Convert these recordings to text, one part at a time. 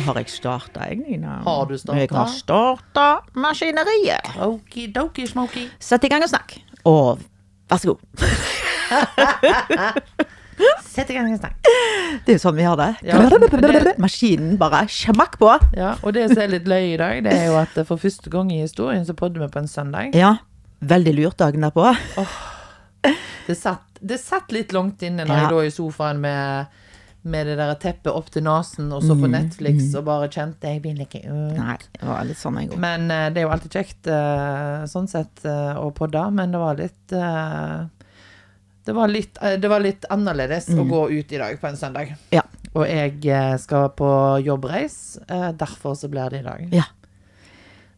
Da har jeg starta, jeg, Nina. Har du startet? Jeg har starta maskineriet. Okidoki smoky. Sett i gang og snakk. Og vær så god. Sett i gang og snakk. Det er jo sånn vi gjør det. Ja, det- Maskinen bare smakk på. Ja, og det som er litt løye i dag, det er jo at for første gang i historien så podder vi på en søndag. Ja. Veldig lurt dagen derpå. Det satt, det satt litt langt inne når Ja. jeg lå i sofaen med, med det der teppet opp til nesen og så på Netflix og bare kjente jeg vil ikke ut. Nei, det var litt sånn jeg òg. Men uh, det er jo alltid kjekt uh, sånn sett eh, å podde, men det var litt det, var litt det var litt annerledes å gå ut i dag på en søndag. Ja. Og jeg skal på jobbreis, derfor så blir det i dag. Ja.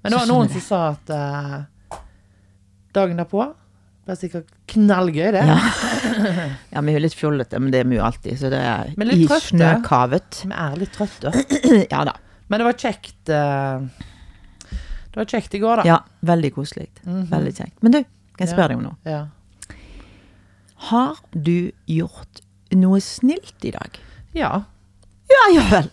Men det var noen som sa at dagen derpå blir sikkert knallgøy, det. Ja. ja, vi er jo litt fjollete, men det er vi jo alltid. Så det er Men litt i trøtte. snøkavet. Vi er litt trøtte. Ja da. Men det var kjekt eh, Det var kjekt i går, da. Ja, veldig koselig. Veldig kjekt. Men du, kan jeg Ja. deg om noe? Ja. Har du gjort noe snilt i dag? ja. Ja, ja vel.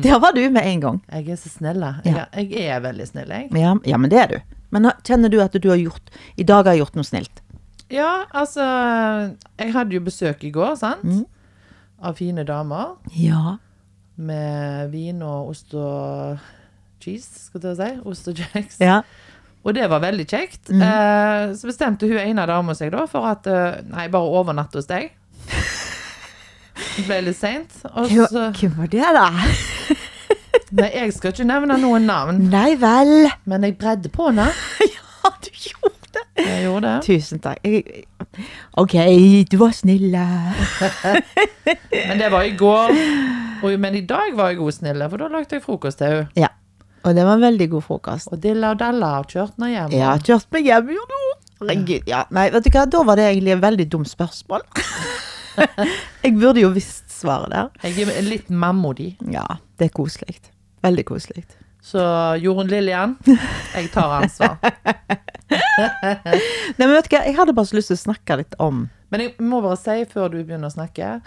Der var du med en gang. Jeg er så snill, da. Jeg, Ja. er- jeg er veldig snill, jeg. Ja, ja, men det er du. Men kjenner du at du har gjort I dag har jeg gjort noe snilt? Ja, altså Jeg hadde jo besøk i går, sant? Mm. Av fine damer. Ja. Med vin og ost og cheese, skal jeg si. Ost og jacks. Ja. Og det var veldig kjekt. Mm. Eh, så bestemte hun ene dama seg da for at eh, Nei, bare overnatte hos deg. Det ble litt seint. Hvem var det, da? Nei, jeg skal ikke nevne noen navn, Nei vel. men jeg bredde på henne. Ja, du gjorde. Jeg gjorde det. Tusen takk. OK, du var snill. Men det var i går. Og, men i dag var jeg god og snill, for da lagde jeg frokost til henne. Ja. Og det var en veldig god frokost. Og Dilla og Dalla har kjørt meg hjem. Ja, kjørt meg hjem, gjorde du? Herregud, ja. Nei, vet du hva, da var det egentlig et veldig dumt spørsmål. jeg burde jo visst svaret der. Jeg er litt mammodig. Ja, det er koselig. Veldig koselig. Så Jorunn Lillian, jeg tar ansvar. Nei, men vet du hva, jeg hadde bare så lyst til å snakke litt om Men jeg må bare si før du begynner å snakke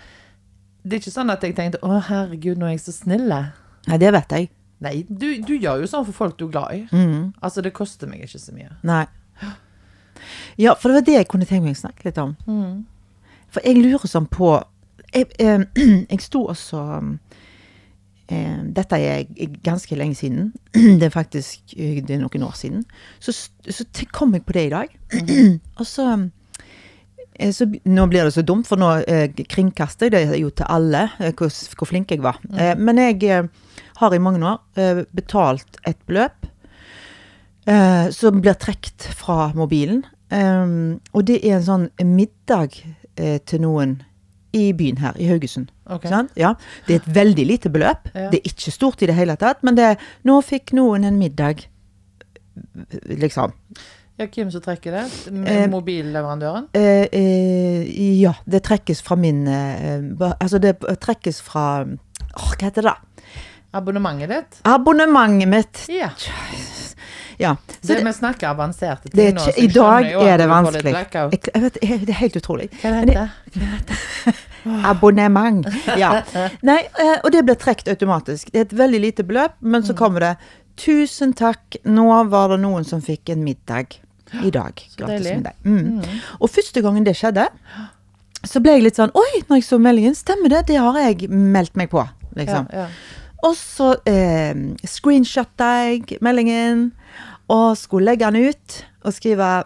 Det er ikke sånn at jeg tenkte 'Å, herregud, nå er jeg så snille'. Nei, det vet jeg. Nei, du, du gjør jo sånn for folk du er glad i. Mm. Altså, det koster meg ikke så mye. Nei. Ja, for det var det jeg kunne tenke meg å snakke litt om. For jeg lurer sånn på Jeg, eh, jeg sto også eh, Dette er ganske lenge siden. Det er faktisk eh, det er noen år siden. Så, så kom jeg på det i dag. Og så, eh, så Nå blir det så dumt, for nå eh, kringkaster jeg det jo til alle eh, hvor, hvor flink jeg var. Eh, men jeg eh, har i mange år eh, betalt et beløp eh, som blir trukket fra mobilen. Og det er en sånn middag eh, til noen i byen her, i Haugesund. Ok. Sant? Ja. Det er et veldig lite beløp. Ja. Det er ikke stort i det hele tatt, men det er, nå fikk noen en middag, liksom. Ja, hvem som trekker det? Eh, Mobilleverandøren? Eh, eh, ja, det trekkes fra min eh, Altså, det trekkes fra Åh, hva heter det? Abonnementet ditt? Abonnementet mitt. Ja. Ja. Så Det, vi snakker avanserte ting det nå. I dag er det vanskelig. Jeg, jeg vet, det er helt utrolig. Hva heter det Abonnement. Ja. Nei, eh, og det blir trukket automatisk. Det er et veldig lite beløp, men Mm. så kommer det 'Tusen takk, nå var det noen som fikk en middag i dag'. Gratis middag. Mm. Og første gangen det skjedde, så ble jeg litt sånn 'Oi', når jeg så meldingen. Stemmer det, det har jeg meldt meg på'. Ja, Liksom. ja. Og så eh, screenshotta jeg meldingen, og skulle legge den ut og skrive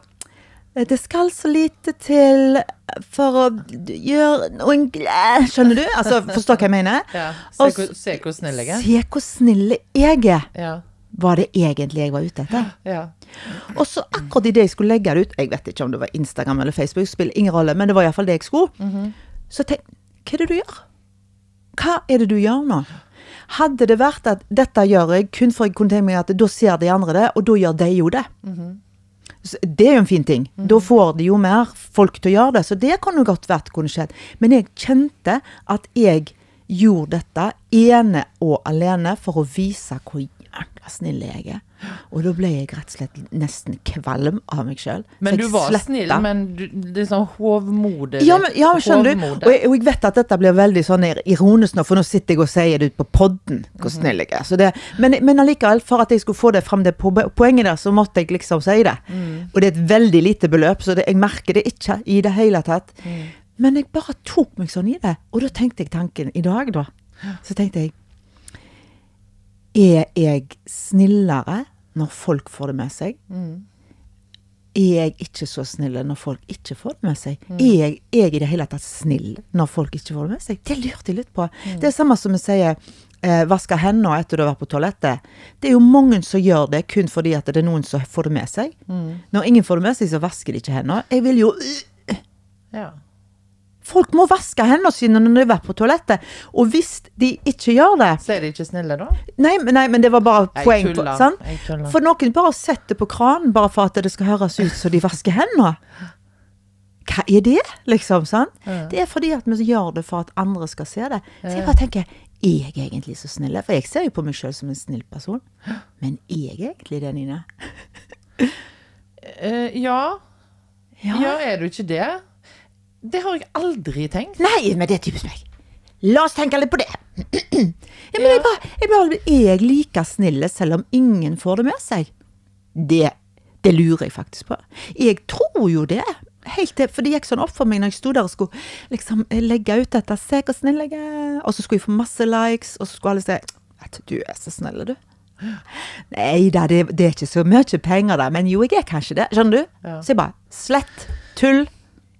det skal så lite til for å gjøre noen glad Skjønner du? Altså, Forstår hva jeg mener? ja. Se, hvor, se hvor snill jeg er. Se hvor snill jeg er, Ja. var det egentlig jeg var ute etter. ja. Og så akkurat idet jeg skulle legge det ut, jeg vet ikke om det var Instagram eller Facebook, spiller ingen rolle, men det var iallfall det jeg skulle, så tenk hva er det du gjør? Hva er det du gjør nå? Hadde det vært at dette gjør jeg kun for jeg kunne tenke meg at da ser de andre det, og da gjør de jo det. Så Det er jo en fin ting. Da får de jo mer folk til å gjøre det. Så det kan jo godt vært kunne skjedd. Men jeg kjente at jeg gjorde dette ene og alene for å vise hvor jækla snill jeg er. Og da ble jeg rett og slett nesten kvalm av meg sjøl. Men du var snill, men du, det sånn hovmodig. Ja, men, ja, skjønner du. Og jeg, og jeg vet at dette blir veldig sånn ironisk nå, for nå sitter jeg og sier det ut på podden hvor Mhm. snill jeg er. Så det, men, men allikevel, for at jeg skulle få det fram det po- poenget der, så måtte jeg liksom si det. Mm. Og det er et veldig lite beløp, så det, jeg merker det ikke i det hele tatt. Mm. Men jeg bare tok meg sånn i det. Og da tenkte jeg tanken i dag, da. Så tenkte jeg Er jeg snillere når folk får det med seg? Er jeg ikke så snill når folk ikke får det med seg? Er jeg, er jeg i det hele tatt snill når folk ikke får det med seg? Det lurte jeg litt på. Det er samme som vi sier eh, vaske hendene etter du har vært på toalettet. Det er jo mange som gjør det kun fordi at det er noen som får det med seg. Når ingen får det med seg, så vasker de ikke hendene. Jeg vil jo Ja. Folk må vaske hendene sine når de har vært på toalettet. Og hvis de ikke gjør det Så er de ikke snille, da? Nei, men, nei, men det var bare Jeg poeng. tuller. For noen bare setter på kranen bare for at det skal høres ut som de vasker hendene. Hva er det, liksom? sant? Ja. Det er fordi at vi gjør det for at andre skal se det. Så jeg bare tenker, er jeg egentlig så snill? For jeg ser jo på meg sjøl som en snill person. Men er jeg egentlig det, Nina? uh, ja. Ja. ja. er du ikke det? Det har jeg aldri tenkt. Nei, men det er typisk meg. La oss tenke litt på det. ja, men jeg bare, jeg bare, er jeg like snille selv om ingen får det med seg? Det, det lurer jeg faktisk på. Jeg tror jo det. Helt til, for det gikk sånn opp for meg når jeg sto der og skulle liksom legge ut dette. Se hvor snill jeg er. Og så skulle jeg få masse likes, og så skulle alle si at du er så snill, du. Nei da, det, det er ikke så mye penger der, men jo, jeg er kanskje det. Skjønner du? Ja. Så jeg bare Slett. Tull.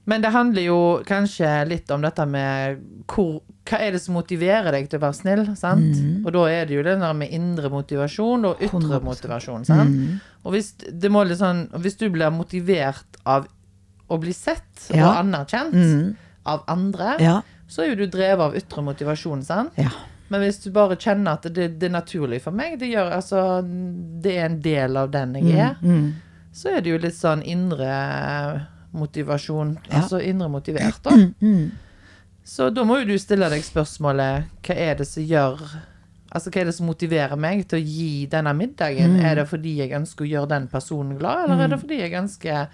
Men det handler jo kanskje litt om dette med hvor, hva er det som motiverer deg til å være snill, sant? Og da er det jo det der med indre motivasjon og ytre 100%. motivasjon, sant? Og hvis, sånn, hvis du blir motivert av å bli sett og anerkjent anerkjent av andre, Ja. så er jo du drevet av ytre motivasjon, sant? Ja. Men hvis du bare kjenner at det, det er naturlig for meg, det gjør altså Det er en del av den jeg er, Mm. så er det jo litt sånn indre motivasjon. Ja. Altså indre motivert, da. Så da må jo du stille deg spørsmålet hva er det som gjør Altså hva er det som motiverer meg til å gi denne middagen? Er det fordi jeg ønsker å gjøre den personen glad, eller er det fordi jeg ønsker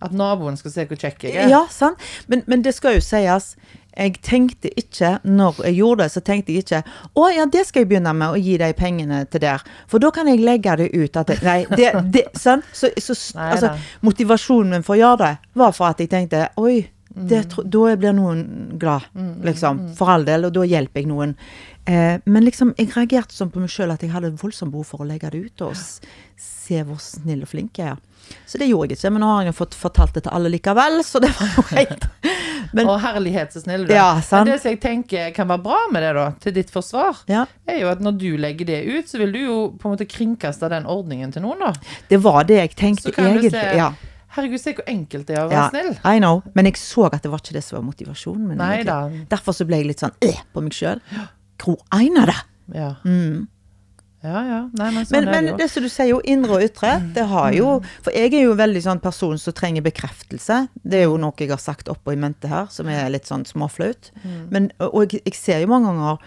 at naboen skal se hvor kjekk jeg er? Ja, sant. Men, men det skal jo sies. Jeg tenkte ikke, når jeg gjorde det, så tenkte jeg ikke Å ja, det skal jeg begynne med, å gi de pengene til der. For da kan jeg legge det ut at jeg, Nei, det, det sant? Så, så Nei altså, motivasjonen min for å gjøre det, var for at jeg tenkte Oi, det, Mm. da blir noen glad, liksom. For all del. Og da hjelper jeg noen. Eh, men liksom, jeg reagerte sånn på meg sjøl at jeg hadde voldsomt behov for å legge det ut og se hvor snill og flink jeg er. Så det gjorde jeg ikke. Men nå har jeg fått fortalt det til alle likevel, så det var jo greit. Men Å, herlighet så snill du er. Ja, sant. Men det som jeg tenker kan være bra med det, da, til ditt forsvar, ja, er jo at når du legger det ut, så vil du jo på en måte kringkaste den ordningen til noen, da. det var det jeg tenkte egentlig. se Ja, Herregud, se hvor enkelt det er å være ja, snill. I know. Men jeg så at det var ikke det som var motivasjonen min. Derfor så ble jeg litt sånn øh, på meg sjøl. Hvor egner det? Ja. Ja, ja. Nei, men sånn Men, men det som du sier, jo indre og ytre, det har jo For jeg er jo veldig sånn person som trenger bekreftelse. Det er jo noe jeg har sagt oppå i mente her, som er litt sånn småflaut. Men, og jeg, jeg ser jo mange ganger,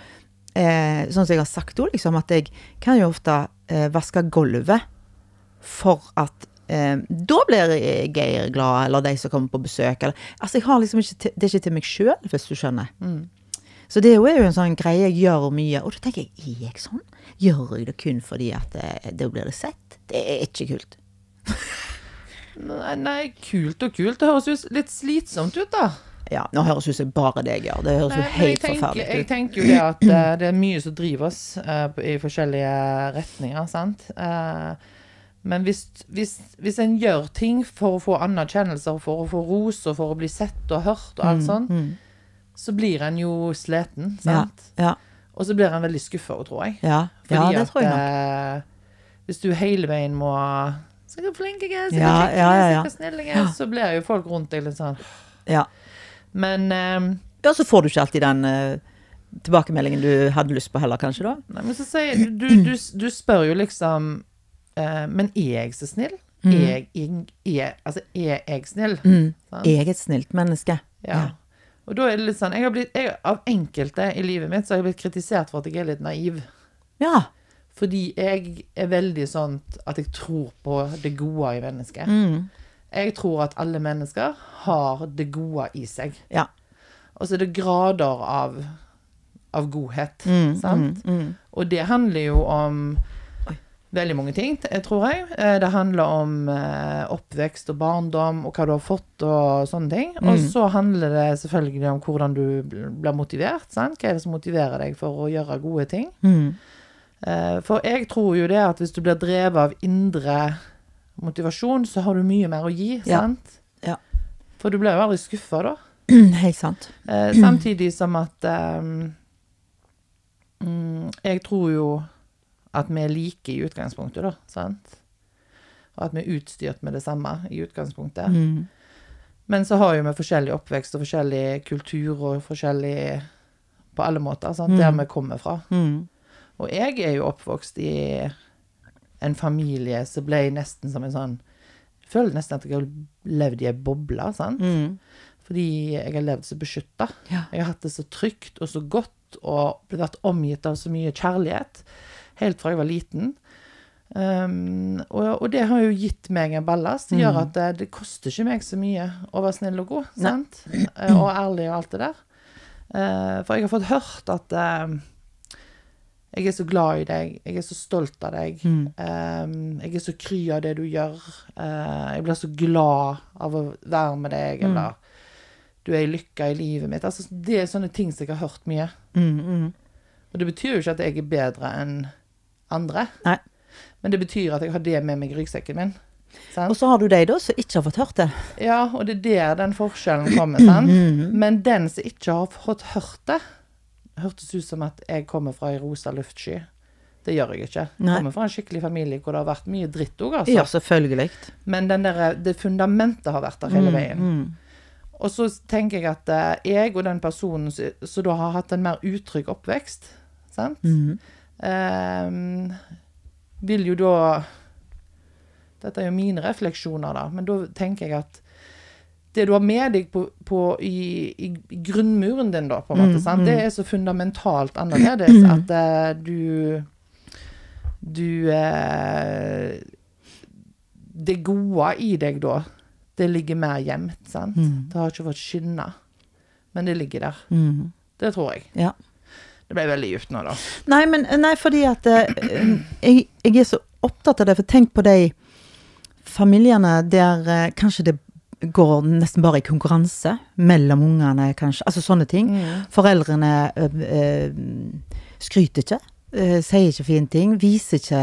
eh, sånn som jeg har sagt òg, liksom, at jeg kan jo ofte eh, vaske gulvet for at eh, da blir Geir glad, eller de som kommer på besøk. Eller, altså jeg har liksom ikke Det er ikke til meg sjøl, hvis du skjønner. Så det er jo en sånn greie jeg gjør mye. Og da tenker jeg, er jeg sånn? Gjør jeg det kun fordi at eh, da blir det sett? Det er ikke kult. Nei, nei, kult og kult. Det høres jo litt slitsomt ut, da. Ja, nå høres ut som bare det jeg gjør. Det høres jo helt tenker, forferdelig jeg tenker jo det at uh, det er mye som driver oss uh, i forskjellige retninger, sant. Uh, men hvis, hvis, hvis en gjør ting for å få anerkjennelse, for å få ros, og for å bli sett og hørt og alt sånn, så blir en jo sliten, sant? Ja, ja, Og så blir en veldig skuffa òg, tror jeg. ja, Fordi det at tror jeg nok. eh, hvis du hele veien må Se hvor flink jeg er, se hvor Ja, ja, ja, ja. snill jeg er, så blir jo folk rundt deg litt sånn Ja. Men eh, ja, så får du ikke alltid den eh, tilbakemeldingen du hadde lyst på heller, kanskje, da? Nei, men så sier du, du, du, du spør jo liksom eh, Men er jeg så snill? Mm. Er, jeg, er, altså, er jeg snill? Mm. Jeg er et snilt menneske. Ja. Og da er det litt sånn jeg har blitt, jeg, Av enkelte i livet mitt så har jeg blitt kritisert for at jeg er litt naiv. Ja. Fordi jeg er veldig sånn at jeg tror på det gode i mennesket. Mm. Jeg tror at alle mennesker har det gode i seg. Ja. Og så er det grader av, av godhet. Mm, sant? mm, mm. Og det handler jo om. Veldig mange ting, tror jeg. Eh, Det handler om eh, oppvekst og barndom og hva du har fått og sånne ting. Og Mm. så handler det selvfølgelig om hvordan du blir motivert. Sant? Hva er det som motiverer deg for å gjøre gode ting? Mm. Eh, For jeg tror jo det at hvis du blir drevet av indre motivasjon, så har du mye mer å gi, Ja. sant? Ja. For du blir jo aldri skuffa da. Helt sant. Samtidig som at mm, Jeg tror jo at vi er like i utgangspunktet, da. Sant? Og at vi er utstyrt med det samme i utgangspunktet. Mm. Men så har jo vi forskjellig oppvekst og forskjellig kultur og forskjellig På alle måter. Sant? Der Mm. vi kommer fra. Mm. Og jeg er jo oppvokst i en familie som ble nesten som en sånn Jeg føler nesten at jeg har levd i ei boble, sant? Mm. Fordi jeg har levd så beskytta. Ja. Jeg har hatt det så trygt og så godt og vært omgitt av så mye kjærlighet helt fra jeg var liten. Um, og, og det har jo gitt meg en ballast. Det gjør Mm. at det, det koster ikke meg så mye å være snill og god. Sant? Eh, Og ærlig og alt det der. Uh, for jeg har fått hørt at uh, jeg er så glad i deg, jeg er så stolt av deg. Mm. Um, jeg er så kry av det du gjør. Uh, jeg blir så glad av å være med deg, Mm. eller du er i lykka i livet mitt. Altså, det er sånne ting som jeg har hørt mye. Mm. Mm. Og det betyr jo ikke at jeg er bedre enn andre. Nei. Men det betyr at jeg har det med meg i ryggsekken min. Sant? Og så har du de da som ikke har fått hørt det. Ja, og det er der den forskjellen kommer, sant? Mm. Men den som ikke har fått hørt det, hørtes ut som at jeg kommer fra ei rosa luftsky. Det gjør jeg ikke. Jeg kommer fra en skikkelig familie hvor det har vært mye dritt òg, altså. Ja, selvfølgelig. Men den der, det fundamentet har vært der hele veien. Mm. Og så tenker jeg at eh, jeg og den personen som da har hatt en mer utrygg oppvekst, sant, Mm. Ehm, vil jo da Dette er jo mine refleksjoner, da, men da tenker jeg at det du har med deg på, på i, i, grunnmuren din, da, på en måte, Mm, mm. det er så fundamentalt annerledes at eh, du Du eh, Det gode i deg da, det ligger mer gjemt, sant? Mm. Det har ikke fått skinne, men det ligger der. Mm. Det tror jeg. Ja. Det ble veldig dypt nå, da. Nei, men, nei, fordi at eh, jeg, jeg er så opptatt av det, for tenk på de familiene der eh, kanskje det går nesten bare i konkurranse mellom ungene, kanskje. Altså sånne ting. Mm. Foreldrene eh, eh, skryter ikke, eh, sier ikke fine ting, viser ikke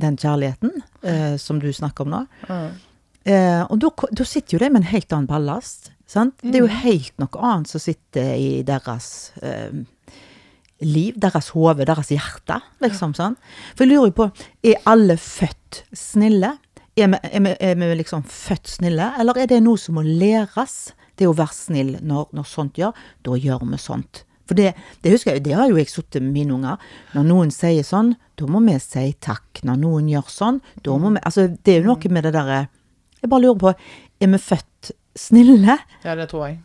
den kjærligheten eh, som du snakker om nå. Mm. Uh, og da sitter jo de med en helt annen ballast. Sant? Det er jo Mm. helt noe annet som sitter i deres eh, liv, deres hode, deres hjerte, liksom. sånn. For jeg lurer jo på, er alle født snille? Er vi, er, vi, er vi liksom født snille, eller er det noe som må læres? Det å være snill når, når sånt gjør, da gjør vi sånt. For det, det husker jeg, det har jo jeg sittet med mine unger. Når noen sier sånn, da må vi si takk. Når noen gjør sånn, da må vi Altså, det er jo noe med det derre Jeg bare lurer på, er vi født snille? Ja, det tror jeg.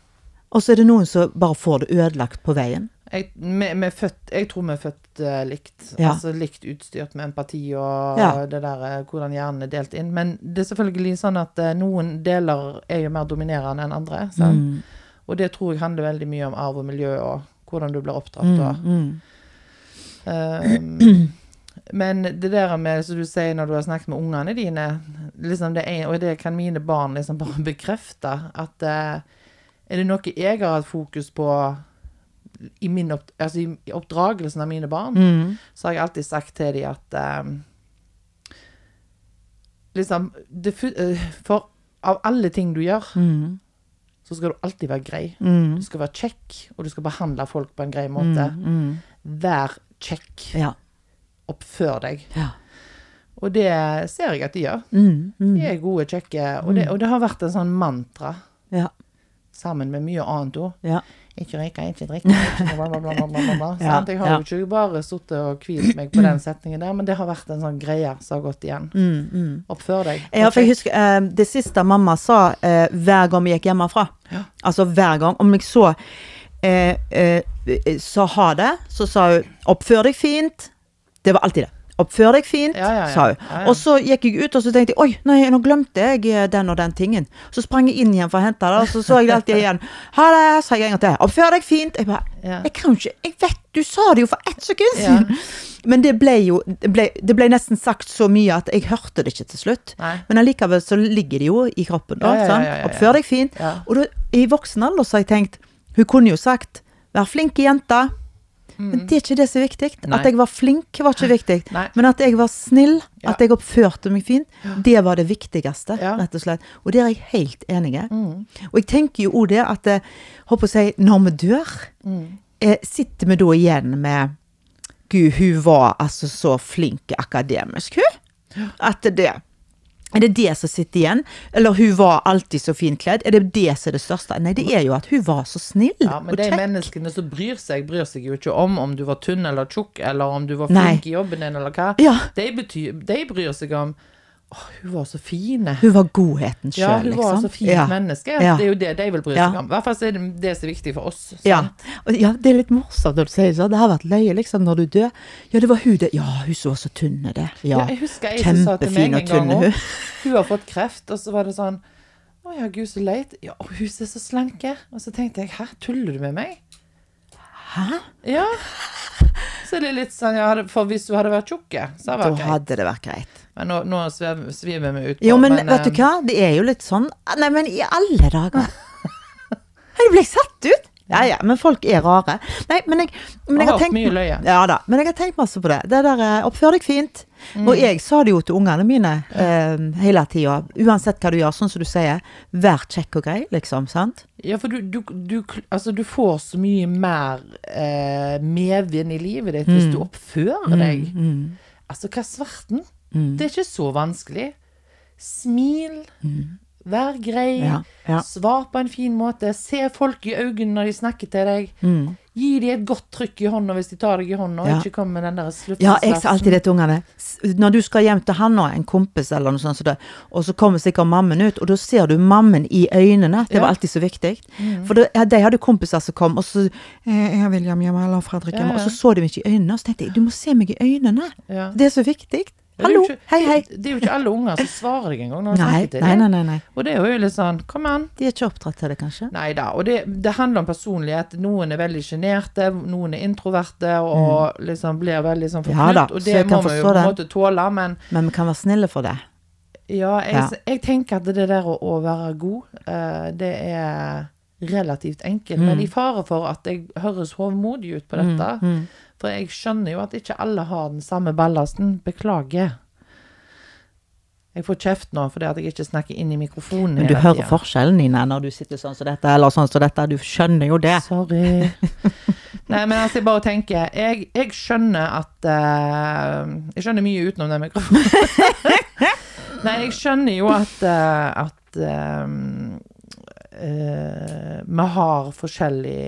Og så er det noen som bare får det ødelagt på veien. Jeg, vi, vi født, jeg tror vi er født uh, likt. Ja. Altså likt utstyrt med empati og Ja. det der eh, hvordan hjernen er delt inn. Men det er selvfølgelig sånn at uh, noen deler er jo mer dominerende enn andre. Mm. Og det tror jeg handler veldig mye om arv og miljø og hvordan du blir oppdratt. Mm, Og, mm. Ehm, men det der med, som du sier når du har snakket med ungene dine, liksom det er, og det kan mine barn liksom bare bekrefte, at er det noe jeg har hatt fokus på i, opp, altså i, oppdragelsen av mine barn, Mm. så har jeg alltid sagt til dem at um, liksom det, eh, For av alle ting du gjør, Mm. så skal du alltid være grei. Mm. Du skal være kjekk, og du skal behandle folk på en grei måte. Mm. Mm. Vær kjekk. Ja. Oppfør deg. Ja. Og det ser jeg at de gjør. Mm. De er gode, kjekke. Og det, og det har vært en sånn mantra, Ja. sammen med mye annet òg. Ja. Ikke røyke, ikke drikke, ikke bla, bla, bla, bla, bla, bla. Ja. Jeg har jo ikke bare sittet og hvilt meg på den setningen der, men det har vært en sånn greie som har gått igjen. Oppfør deg. Okay. Ja, for jeg husker eh, det siste mamma sa eh, hver gang vi gikk hjemmefra. Ja. Altså hver gang. Om jeg så eh, eh, sa ha det, så sa hun 'oppfør deg fint'. Det var alltid det. 'Oppfør deg fint', Ja, ja, ja. sa hun. Og så gikk jeg ut, og så tenkte jeg 'oi, nei, nå glemte jeg eh, den og den tingen'. Så sprang jeg inn igjen for å hente det, og så så jeg det alltid igjen. 'Ha det', sa jeg en gang til. 'Oppfør deg fint'. Jeg bare Jeg kan jo ikke Jeg vet, du sa det jo for ett sekund siden! Men det ble jo det ble, det ble nesten sagt så mye at jeg hørte det ikke til slutt. Nei. Men allikevel så ligger det jo i kroppen, da. Ja. Oppfør deg fint. Og da, i voksen alder så har jeg tenkt Hun kunne jo sagt 'vær flinke Men det er ikke det som er viktig. Mm. Nei. At jeg var flink, var ikke viktig. Nei. Men at jeg var snill, Ja. at jeg oppførte meg fint, det var det viktigste, Ja. Mm. rett og slett. Og det er jeg helt enig i. Og jeg tenker jo òg det at eh, håper å si, når vi dør, Mm. eh, sitter vi da igjen med Gud, hun var altså så flink akademisk, hun. At det Er det det som sitter igjen? Eller hun var alltid så fint kledd'? Er det det som er det største? Nei, det er jo at hun var så snill Ja, men de menneskene som bryr seg, bryr seg jo ikke om om du var tynn eller tjukk, eller om du var Nei. i jobben din, eller hva. Ja. De, betyr, de bryr seg om Å, hun var så fine. Hun var godheten sjøl, Ja, hun liksom. var så fint ja. menneske. Ja. Det er jo det de vil bry seg om. I hvert fall er det det som er viktig for oss. Ja. Ja, det er litt morsomt når du sier sånn. Det har vært løye, liksom, når du dør. Ja, det var hun det. Ja, hun så så tynn, det. Ja. Jeg husker jeg som sa til meg en gang tynn. Hun. Har fått kreft, og så var det sånn Å ja, gud, så leit. Ja, hun ser så slanke. Og så tenkte jeg, hæ, tuller du med meg? Hæ? Ja. Så er det litt sånn, ja, for hvis du hadde vært tjukk, så hadde Da det vært greit. hadde det vært greit. Men nå, nå sviver vi ut på Jo, men, men, vet du eh, hva? Det er jo litt sånn Nei, men i alle dager! Jeg ble satt ut! Ja ja, men folk er rare. Nei, men jeg, men jeg Har har tenkt mye løye. Ja da, men jeg har tenkt masse på det. Det der eh, oppfør deg fint. Mm. Og jeg sa det jo til ungene mine eh, hele tida. Uansett hva du gjør, sånn som du sier. Vær kjekk og grei, liksom. Sant? Ja, for du, du, du, altså, du får så mye mer eh, medvind i livet ditt hvis Mm. du oppfører deg. Altså, hva er svarten? Mm. Det er ikke så vanskelig. Smil. Vær grei. Mm. Ja, ja. Svar på en fin måte. Se folk i øynene når de snakker til deg. Gi dem et godt trykk i hånda hvis de tar deg i hånda, og Mm. Ja. ikke kom med den der slutten. Ja, jeg sa alltid det til ungene. Når du skal hjem til han og en kompis, eller noe sånt, så det, og så kommer sikkert mammen ut, og da ser du mammen i øynene. Det var alltid så viktig. For det, de hadde kompiser som kom, og så jeg, 'Er William hjemme, eller Fredrik hjemme?' Og så så de meg ikke i øynene, og så tenkte jeg 'Du må se meg i øynene'. Det er så viktig. Hallo, ikke- hei, hei. Det er jo ikke alle unger som svarer deg engang Nei, nei, nei, nei, nei. Og det er jo litt sånn Kom an. De er ikke oppdratt til det, kanskje? Nei da. Og det, det handler om personlighet. Noen er veldig sjenerte, noen er introverte og liksom blir veldig sånn Mm. Ja da, og det må vi jo på en måte tåle, men Men vi kan være snille for det. ja, jeg, Ja. jeg tenker at det der å, å være god, uh, det er relativt enkelt. Mm. Men i fare for at jeg høres hovmodig ut på dette. mm. For jeg skjønner jo at ikke alle har den samme ballasten. Beklager. Jeg får kjeft nå fordi at jeg ikke snakker inn i mikrofonen. Men du hører tiden. forskjellen, Nina, når du sitter sånn som dette, eller sånn som dette. Du skjønner jo det. Sorry. Nei, men altså, jeg bare tenker Jeg, jeg skjønner at uh, Jeg skjønner mye utenom den mikrofonen. Nei, jeg skjønner jo at uh, At uh, vi har forskjellig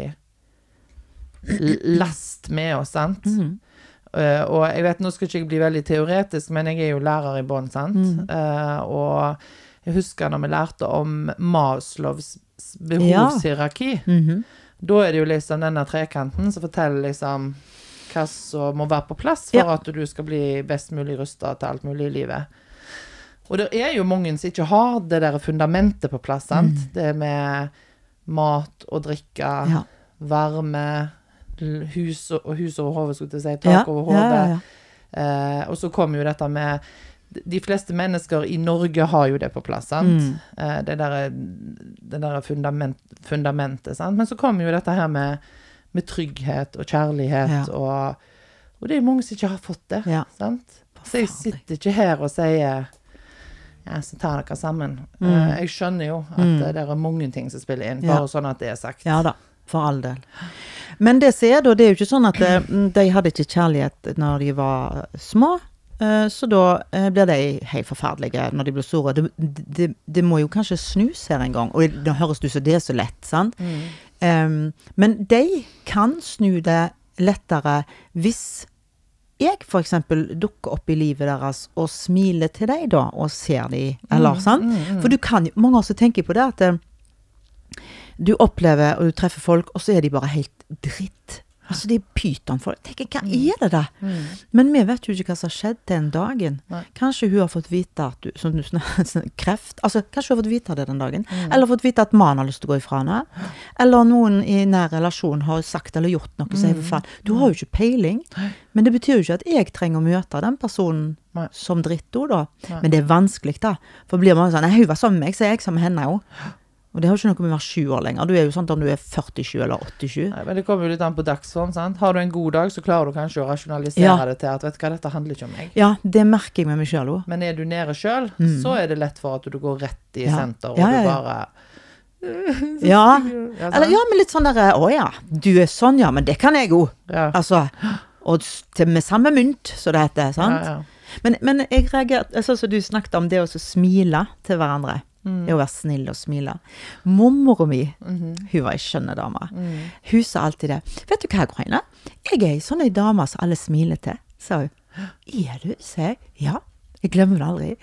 l- last med oss, sant? Eh, og jeg vet, nå skal ikke jeg bli veldig teoretisk, men jeg er jo lærer i bånn, sant? Eh, og jeg husker når vi lærte om Maslows behovshierarki. Mhm. Da er det jo liksom denne trekanten som forteller liksom hva som må være på plass for Ja. at du skal bli best mulig rusta til alt mulig i livet. Og det er jo mange som ikke har det der fundamentet på plass, sant. Det med mat og drikke, Mm. Ja. varme, hus og, hus over hodet, skulle jeg si. Tak Ja, over ja, hodet. ja, ja. Eh, og så kommer jo dette med De fleste mennesker i Norge har jo det på plass, sant. Mm. Eh, det der, det der fundament, fundamentet, sant. Men så kommer jo dette her med, med trygghet og kjærlighet Ja. og Og det er mange som ikke har fått det, Ja. sant. Så jeg sitter ikke her og sier ja, så tar dere sammen. Mm. Eh, jeg skjønner jo at det er mange ting som spiller inn, Ja. bare sånn at det er sagt. Ja da, for all del. Men det som er da, det er jo ikke sånn at eh, de hadde ikke kjærlighet når de var små. eh, Så da eh, blir de helt forferdelige når de blir store. Det, det, det må jo kanskje snus her en gang. Og det høres ut som det er så lett, sant? Mm. Um, men de kan snu det lettere hvis jeg f.eks. dukker opp i livet deres og smiler til dem da, og ser dem, eller sant? For du kan jo Mange av oss tenker på det at du opplever og du treffer folk, og så er de bare helt dritt. Altså, de pytonfolk. Tenker, hva er det da? Men vi vet jo ikke hva som har skjedd den dagen. Nei. Kanskje hun har fått vite at du, snak- snak- kreft, altså kanskje hun har fått vite det den dagen. Eller fått vite at mannen har lyst til å gå ifra henne. Eller noen i nær relasjon har sagt eller gjort noe som er faen. Du har jo ikke peiling. Men det betyr jo ikke at jeg trenger å møte den personen Nei. som drittord, da. Nei. Men det er vanskelig, da. For blir man sånn Nei, hun var sammen med meg, så er jeg sammen med henne òg. Og det har jo ikke noe med å være sju år lenger. Du er jo sånn om du er 47 eller 87. Nei, men det kommer jo litt an på dagsform. sant? Har du en god dag, så klarer du kanskje å rasjonalisere Ja. det til at vet du hva, dette handler ikke om meg. Ja, det merker jeg med meg sjøl òg. Men er du nede sjøl, så er det lett for at du går rett i Ja. senter, og Ja, ja, du bare Ja. Eller ja, men litt sånn derre Å ja, du er sånn, ja, men det kan jeg òg. ja. Altså. Og til, med samme mynt, som det heter. sant? Men, men jeg reagerte Sånn som du snakket om det å smile til hverandre. Mm. Det å være snill og smile. Mormora mi, Mhm. hun var ei skjønn dame. Mm. Hun sa alltid det. Vet du hva, Groine? Jeg er ei sånn ei dame som alle smiler til, sa hun. Er du? sa jeg. Ja. Jeg glemmer det aldri.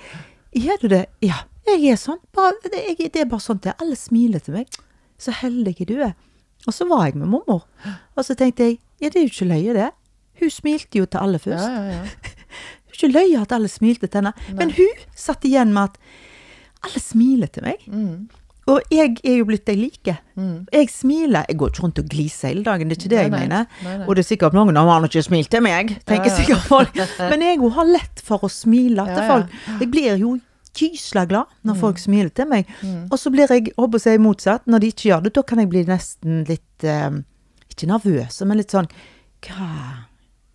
Er du det? Ja. Jeg er sånn. Bare, det, jeg, det er bare sånn til alle smiler til meg. Så heldig du er. Og så var jeg med mormor. Og så tenkte jeg, ja, det er jo ikke løye det. Hun smilte jo til alle først. ja, ja. Det er ikke løye at alle smilte til henne. Men hun satt igjen med at alle smiler til meg. Mm. Og jeg er jo blitt de like. Mm. Jeg smiler. Jeg går ikke rundt og gliser hele dagen, det er ikke det jeg Nei, nei. mener. Nei, nei. Og det er sikkert noen av har ikke smilt til meg, tenker Ja, ja. sikkert folk. Men jeg jo har lett for å smile Ja, til folk. Jeg blir jo gysla glad når Mm. folk smiler til meg. Og så blir jeg, håper jeg motsatt, når de ikke gjør det, da kan jeg bli nesten litt eh, Ikke nervøs, men litt sånn Hva,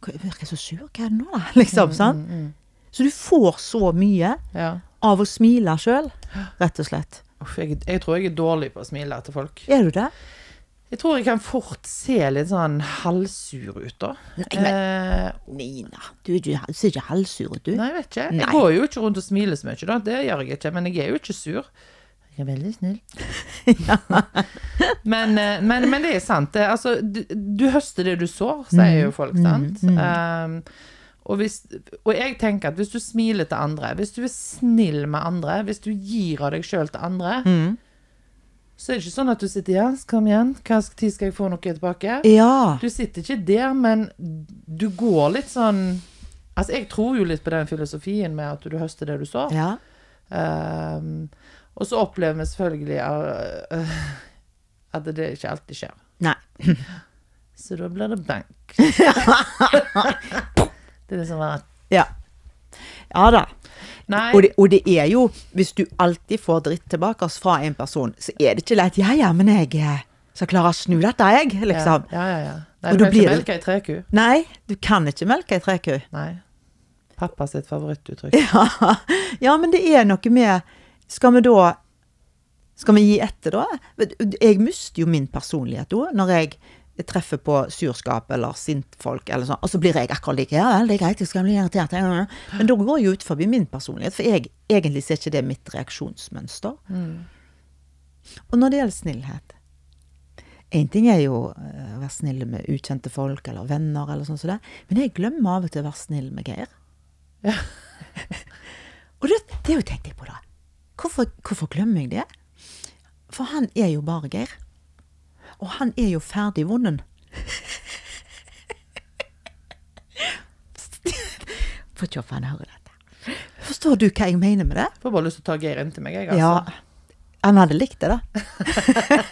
hva Jeg virker så sur. Hva er det nå, da? Liksom, Mm, sant? Så du får så mye ja. Av å smile sjøl, rett og slett. Jeg, jeg tror jeg er dårlig på å smile til folk. Er du det? Jeg tror jeg kan fort se litt sånn halvsur ut, da. Nei, men, Nina, du, du ser ikke halvsur ut, du. nei, jeg vet ikke. Nei. Jeg går jo ikke rundt og smiler så mye, da. Det gjør jeg ikke. Men jeg er jo ikke sur. Jeg er veldig snill. men, eh, men, men det er sant. Det, altså, du, du høster det du sår, sier jo folk, sant. Um, og, hvis, og jeg tenker at hvis du smiler til andre, hvis du er snill med andre, hvis du gir av deg sjøl til andre, Mm. så er det ikke sånn at du sitter ja, kom igjen, hva tid skal jeg få noe tilbake? Ja. Du sitter ikke der, men du går litt sånn Altså, jeg tror jo litt på den filosofien med at du høster det du sår. ja. Um, og så opplever vi selvfølgelig uh, at det ikke alltid skjer. Nei. Så da blir det bank. det er det som er Ja. Ja da. Nei, Og det, og det er jo, hvis du alltid får dritt tilbake fra en person, så er det ikke lett. Ja ja, men jeg eh, skal klare å snu dette, jeg, liksom. Ja, ja, ja. Nei, du kan ikke melke ei treku. Nei, du kan ikke melke ei treku. Nei. Pappa sitt favorittuttrykk. Ja. ja, men det er noe med Skal vi da Skal vi gi etter, da? Jeg mister jo min personlighet òg, når jeg treffer på surskap eller sintfolk, eller sånn, og så blir jeg akkurat like. Ja vel, det er greit, jeg skal bli irritert. ja, ja. Men da går jeg ut forbi min personlighet, for jeg, egentlig så er ikke det mitt reaksjonsmønster. Og når det gjelder snillhet Én ting er jo eh, å være snill med ukjente folk eller venner, eller sånn som det, men jeg glemmer av og til å være snill med Geir. og det, det tenkte jeg på, da. Hvorfor, hvorfor glemmer jeg det? For han er jo bare Geir. Og han er jo ferdig vunnen. Får ikke håpe han hører dette. Forstår du hva jeg mener med det? Får bare lyst til å ta Geir inn til meg, jeg, altså. Ja. Han hadde likt det, da.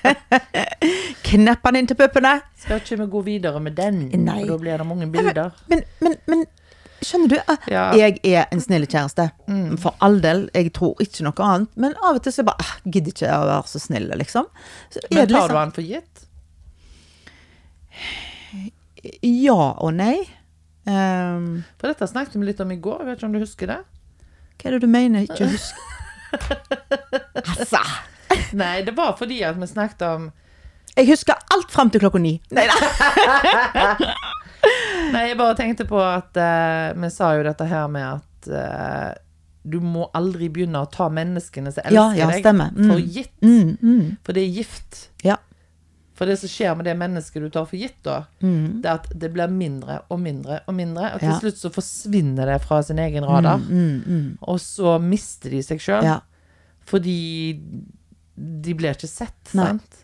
Knepp han inn til puppene. Skal ikke vi gå videre med den? Nei. For da blir det mange bilder. Men, men, men skjønner du? eh, Ja. Jeg er en snill kjæreste. For all del. Jeg tror ikke noe annet. Men av og til så bare jeg gidder ikke å være så snill, liksom. Så Men tar liksom- du han for gitt? Ja og nei. Um... For dette snakket vi litt om i går, vet ikke om du husker det? hva er det du mener? Ikke husk Altså! Nei, det var fordi at vi snakket om Jeg husker alt fram til klokka ni. Nei da. Nei, jeg bare tenkte på at uh, vi sa jo dette her med at uh, du må aldri begynne å ta menneskene som elsker Ja, ja, deg. Mm. for gitt. Mm, mm. For det er gift. Ja. For det som skjer med det mennesket du tar for gitt, da, det er at det blir mindre og mindre og mindre, og til Mm. Slutt så forsvinner det fra sin egen radar. Mm, mm. Og så mister de seg sjøl, fordi de blir ikke sett, Nei. sant?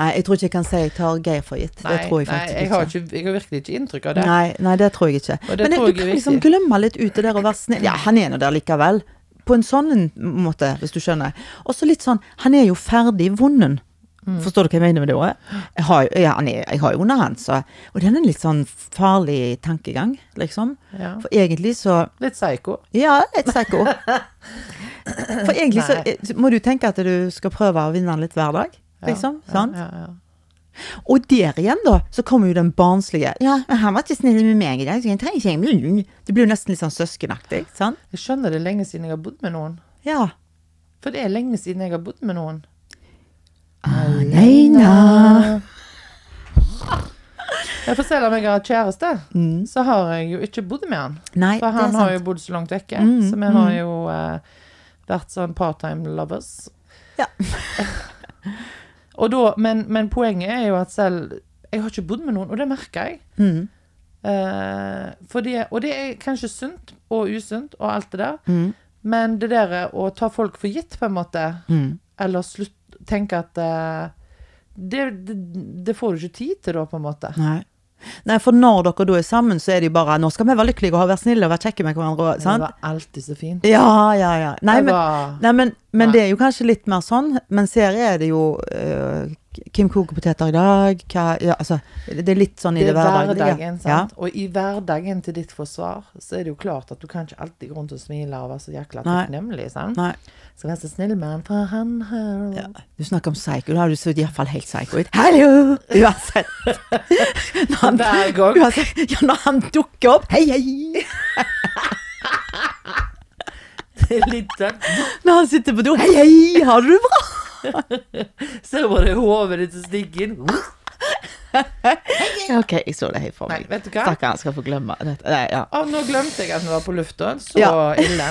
Nei, jeg tror ikke jeg kan si jeg tar Geir for gitt. det tror jeg nei, faktisk jeg har, ikke, jeg har virkelig ikke inntrykk av det. Nei, nei, det tror jeg ikke. Det Men tror du kan liksom glemme litt ut det der å være snill. Ja, han er nå der likevel. På en sånn måte, hvis du skjønner. Og så litt sånn, han er jo ferdig vunnen. Mm. Forstår du hva jeg mener med det ordet? Jeg har, ja, er, jeg har jo under han, så Og den er en litt sånn farlig tankegang, liksom. Ja. For egentlig så Litt psycho. Ja, litt psycho. For egentlig så Nei. må du tenke at du skal prøve å vinne han litt hver dag, liksom. Sant? Og der igjen, da, så kommer jo den barnslige Ja, men han var ikke snill med meg i dag, så jeg trenger ikke en Det blir jo nesten litt sånn søskenaktig, sant? Jeg skjønner det er lenge siden jeg har bodd med noen. Ja. For det er lenge siden jeg har bodd med noen. Aleine. Jeg selv om jeg har kjæreste, kjæreste, så har jeg jo ikke bodd med han. Mm. Nei, For han har jo bodd så langt vekke. Mm, så vi har jo eh, vært sånn part-time lovers. Ja. da, men, men poenget er jo at selv Jeg har ikke bodd med noen, og det merker jeg. Mm. Uh, for det, og det er kanskje sunt og usunt og alt det der. Mm. Men det der å ta folk for gitt, på en måte, Mm. eller slutt, tenke at uh, det, det, det får du ikke tid til da, på en måte. Nei. Nei, for når dere da er sammen, så er det jo bare Nå skal vi være lykkelige og være snille og være kjekke med hverandre. og- Det var alltid så fint. Ja, ja, ja. Nei, men, nei, men, men det er jo kanskje litt mer sånn. Mens her er det jo eh, Kim koker poteter i dag? Hva, ja, altså, det er litt sånn i Det det, er hverdagen. Ja. Og i hverdagen til ditt forsvar, så er det jo klart at du kan ikke alltid gå rundt og smile og være så jækla takknemlig, sant? Nei. Skal være så snill med han, for han har Ja. Du snakker om psycho, da har du sett iallfall helt psycho ut. Hallo! Uansett. Når han, Hver gang. uansett, ja, når han dukker opp Hei, hei! Det er litt sånn Når han sitter på do Hei, hei! Har du det bra? Så bare det hodet ditt som stikker inn. OK, jeg så det helt for Nei, meg. vet du hva? Stakkar, han skal få glemme dette. Nei, ja. Å, nå glemte jeg at vi var på lufta. Så Ja. ille.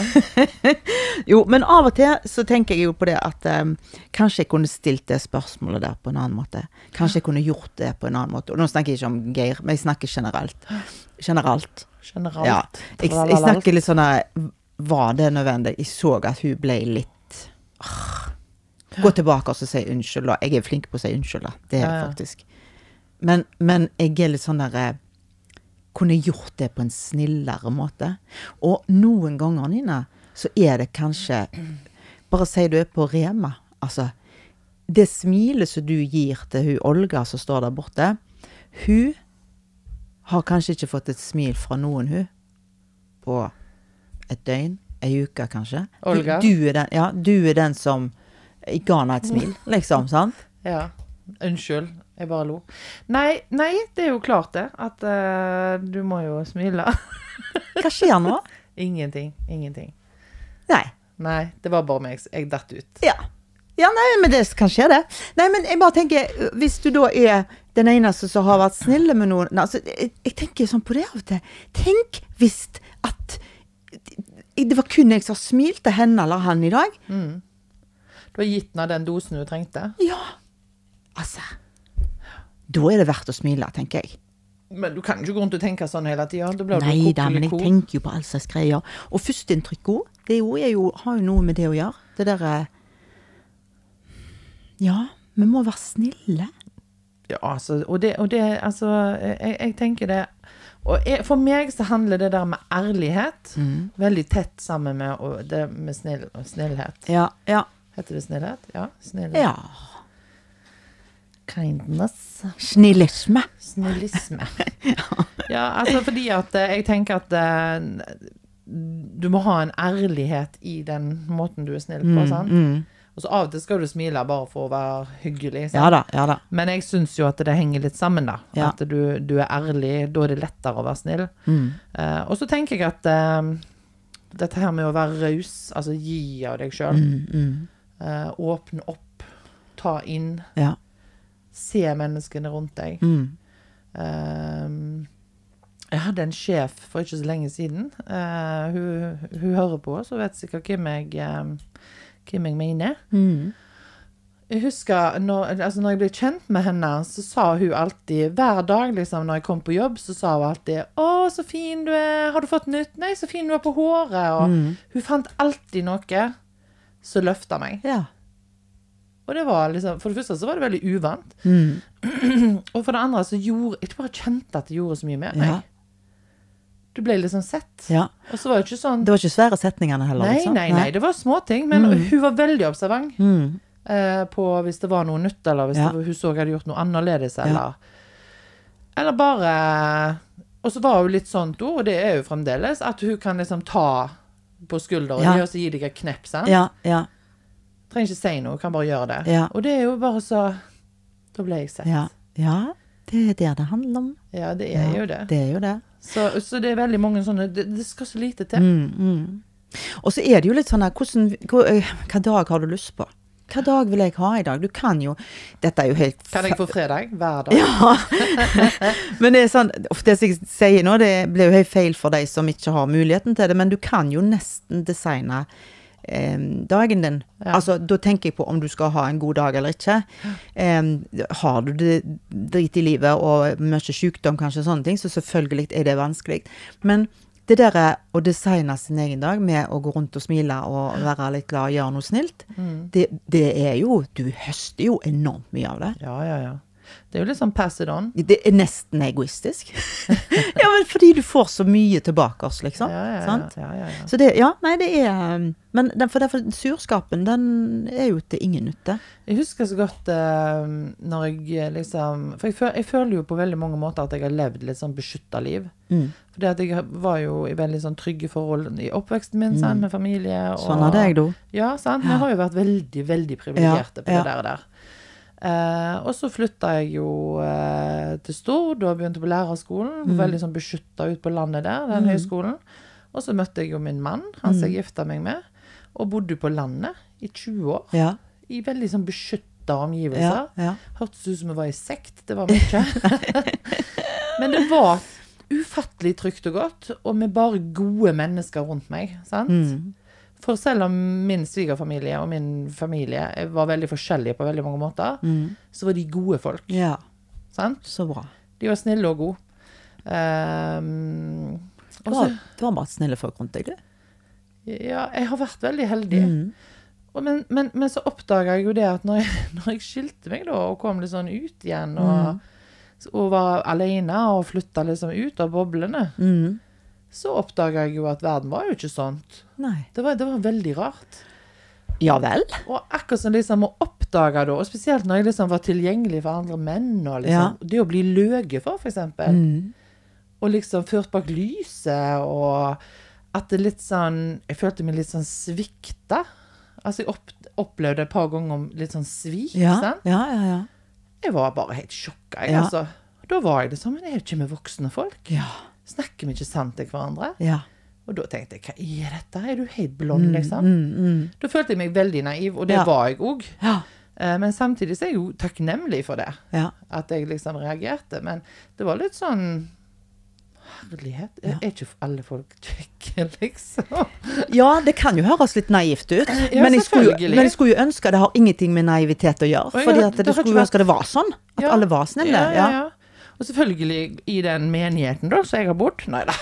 Jo, men av og til så tenker jeg jo på det at um, kanskje jeg kunne stilt det spørsmålet der på en annen måte. Kanskje jeg kunne gjort det på en annen måte. Og nå snakker jeg ikke om Geir, men jeg snakker generelt. Generelt. Generelt. Ja. Jeg, jeg snakker litt sånn Var det nødvendig? Jeg så at hun ble litt ah. Gå tilbake og si unnskyld, da. Jeg er flink på å si unnskyld, da. Det er jeg faktisk. Men, men jeg er litt sånn der eh, Kunne gjort det på en snillere måte? Og noen ganger, Nina, så er det kanskje Bare si du er på Rema. Altså, det smilet som du gir til hun Olga som står der borte, hun har kanskje ikke fått et smil fra noen, hun, på et døgn, ei uke kanskje. Du- Olga? Du, er den, ja, du er den som jeg ga henne et smil, liksom, sant? Ja. Unnskyld, jeg bare lo. Nei, nei, det er jo klart det. At uh, du må jo smile. Hva skjer nå? ingenting. Ingenting. Nei. Nei, det var bare meg. Jeg datt ut. Ja. Ja, nei, men det kan skje, det. Nei, men jeg bare tenker, hvis du da er den eneste som har vært snille med noen altså, jeg, jeg tenker sånn på det av og til. Tenk hvis at det var kun jeg som smilte henne eller han i dag. Du har gitt henne den dosen du trengte. Ja. Altså. Da er det verdt å smile, tenker jeg. Men du kan ikke gå rundt og tenke sånn hele tida. Nei da, men jeg tenker jo på all slags greier. Og førsteinntrykket det jo, jo, har jo noe med det å gjøre. Det derre Ja, vi må være snille. Ja, altså, og det, og det altså, jeg, jeg tenker det Og jeg, for meg så handler det der med ærlighet Mm. veldig tett sammen med det med snill, snillhet. Ja, ja. Heter det snillhet? Ja. Snillhet. Ja. Kindness. Snillisme. Snillisme. ja, ja, altså fordi at eh, jeg tenker at eh, du må ha en ærlighet i den måten du er snill på. sant? Mm. Og så av og til skal du smile bare for å være hyggelig. sant? Ja da, ja da. Men jeg syns jo at det henger litt sammen, da. Ja. At du, du er ærlig. Da er det lettere å være snill. Mm. Uh, og så tenker jeg at uh, dette her med å være raus, altså gi av deg sjøl, Mm, mm. Åpne opp, ta inn, Ja. se menneskene rundt deg. Mm. Eh, jeg hadde en sjef for ikke så lenge siden. Eh, hun, hun hører på, så vet sikkert hvem jeg, eh, hvem jeg mener. Mm. Jeg husker når, altså når jeg ble kjent med henne, så sa hun alltid Hver dag liksom, når jeg kom på jobb, så sa hun alltid 'Å, så fin du er. Har du fått nytt?' 'Nei, så fin du er på håret.' Og hun fant alltid noe som løfta meg. Ja. Og det var liksom For det første så var det veldig uvant. Mm. Og for det andre så gjorde Jeg bare kjente at det gjorde så mye med meg. Ja. Du ble liksom sett. ja. Og så var det ikke sånn Det var ikke svære setningene heller, Nei, liksom? nei, nei, det var småting. Men hun var veldig observant Mm. eh, på hvis det var noe nytt, eller hvis Ja. det, hun så jeg hadde gjort noe annerledes, eller Eller bare Og så var hun litt sånn, ord, og det er hun fremdeles, at hun kan liksom ta på skulderen Ja. og så gi deg et knepp. sant? Ja, ja, Trenger ikke si noe, kan bare gjøre det. Ja. Og det er jo bare så Da ble jeg sett. ja. Ja, det er det det handler om. Ja, det er jo det. Det er jo det. Så, så det er veldig mange sånne Det, det skal så lite til. Mm, mm. Og så er det jo litt sånn her Hvilken eh, hva dag har du lyst på? Hva dag vil jeg ha i dag? Du kan jo Dette er jo helt Kan jeg få fredag hver dag? Ja. men det er sånn Det som jeg sier nå, det blir jo helt feil for de som ikke har muligheten til det, men du kan jo nesten designe eh, dagen din. Ja. Altså, da tenker jeg på om du skal ha en god dag eller ikke. Eh, har du det drit i livet og mye sykdom, kanskje sånne ting, så selvfølgelig er det vanskelig. Men det der er å designe sin egen dag med å gå rundt og smile og være litt glad og gjøre noe snilt, det, det er jo Du høster jo enormt mye av det. Ja, ja, ja. Det er jo litt sånn pass it on. Det er nesten egoistisk. ja, men fordi du får så mye tilbake oss, liksom. Ja, ja, ja. Sant? ja, ja, ja. Så det, ja, nei, det er um, Men den, for derfor, surskapen, den er jo til ingen nytte. Jeg husker så godt uh, når jeg liksom For jeg, føl, jeg føler jo på veldig mange måter at jeg har levd litt sånn beskytta liv. Mm. Fordi at jeg var jo i veldig sånn trygge forhold i oppveksten min, sant, med familie. Og, Sånn det, jeg, da. Ja, sant. Vi har jo vært veldig, veldig privilegerte på det der. og der. Eh, og så flytta jeg jo eh, til Stord og begynte på lærerskolen. Mm. Veldig sånn beskytta ut på landet der, den høyskolen. Og så møtte jeg jo min mann, han som Mm. jeg gifta meg med, og bodde på landet i 20 år. Ja. I veldig sånn beskytta Ja. omgivelser. ja. Hørtes ut som vi var i sekt, det var ikke. Men det var ufattelig trygt og godt, og med bare gode mennesker rundt meg. sant? Mm. For selv om min svigerfamilie og min familie var veldig forskjellige på veldig mange måter, Mm. så var de gode folk. ja. sant? Så bra. De var snille og gode. Um, og var, så, det bare snille folk rundt deg, du. ja, jeg har vært veldig heldig. Mm. Og men, men, men så oppdaga jeg jo det at når jeg, når jeg skilte meg da, og kom litt sånn ut igjen, og, og var alene og flytta liksom ut av boblene, Mm. Så oppdaga jeg jo at verden var jo ikke sånt. Det var, det var veldig rart. Ja vel? Og akkurat som liksom å oppdage det, og spesielt når jeg liksom var tilgjengelig for andre menn, og liksom, det å bli løge for, eksempel, Mm. og liksom ført bak lyset, og at det litt sånn, jeg følte meg litt sånn svikta. Altså jeg opp, opplevde et par ganger om litt sånn svik, Ja, sant? ja, ja. ja. Jeg var bare helt sjokka, jeg, Ja. altså. Da var jeg det sånn men er jo ikke med voksne folk? Ja. Snakker vi ikke sant til hverandre? ja. Og da tenkte jeg, hva er dette? Er du helt blond, liksom? Mm, mm. Da følte jeg meg veldig naiv, og det Ja. var jeg òg. Ja. Men samtidig så er jeg jo takknemlig for det, ja. at jeg liksom reagerte. Men det var litt sånn Herlighet, er ikke alle folk kjekke, liksom? Ja, det kan jo høres litt naivt ut. Men, jeg skulle, men jeg skulle jo ønske det har ingenting med naivitet å gjøre. Det det skulle jo ønske det var sånn. At alle var snille. Ja, ja. Og selvfølgelig i den menigheten da, som jeg har bodd Nei da.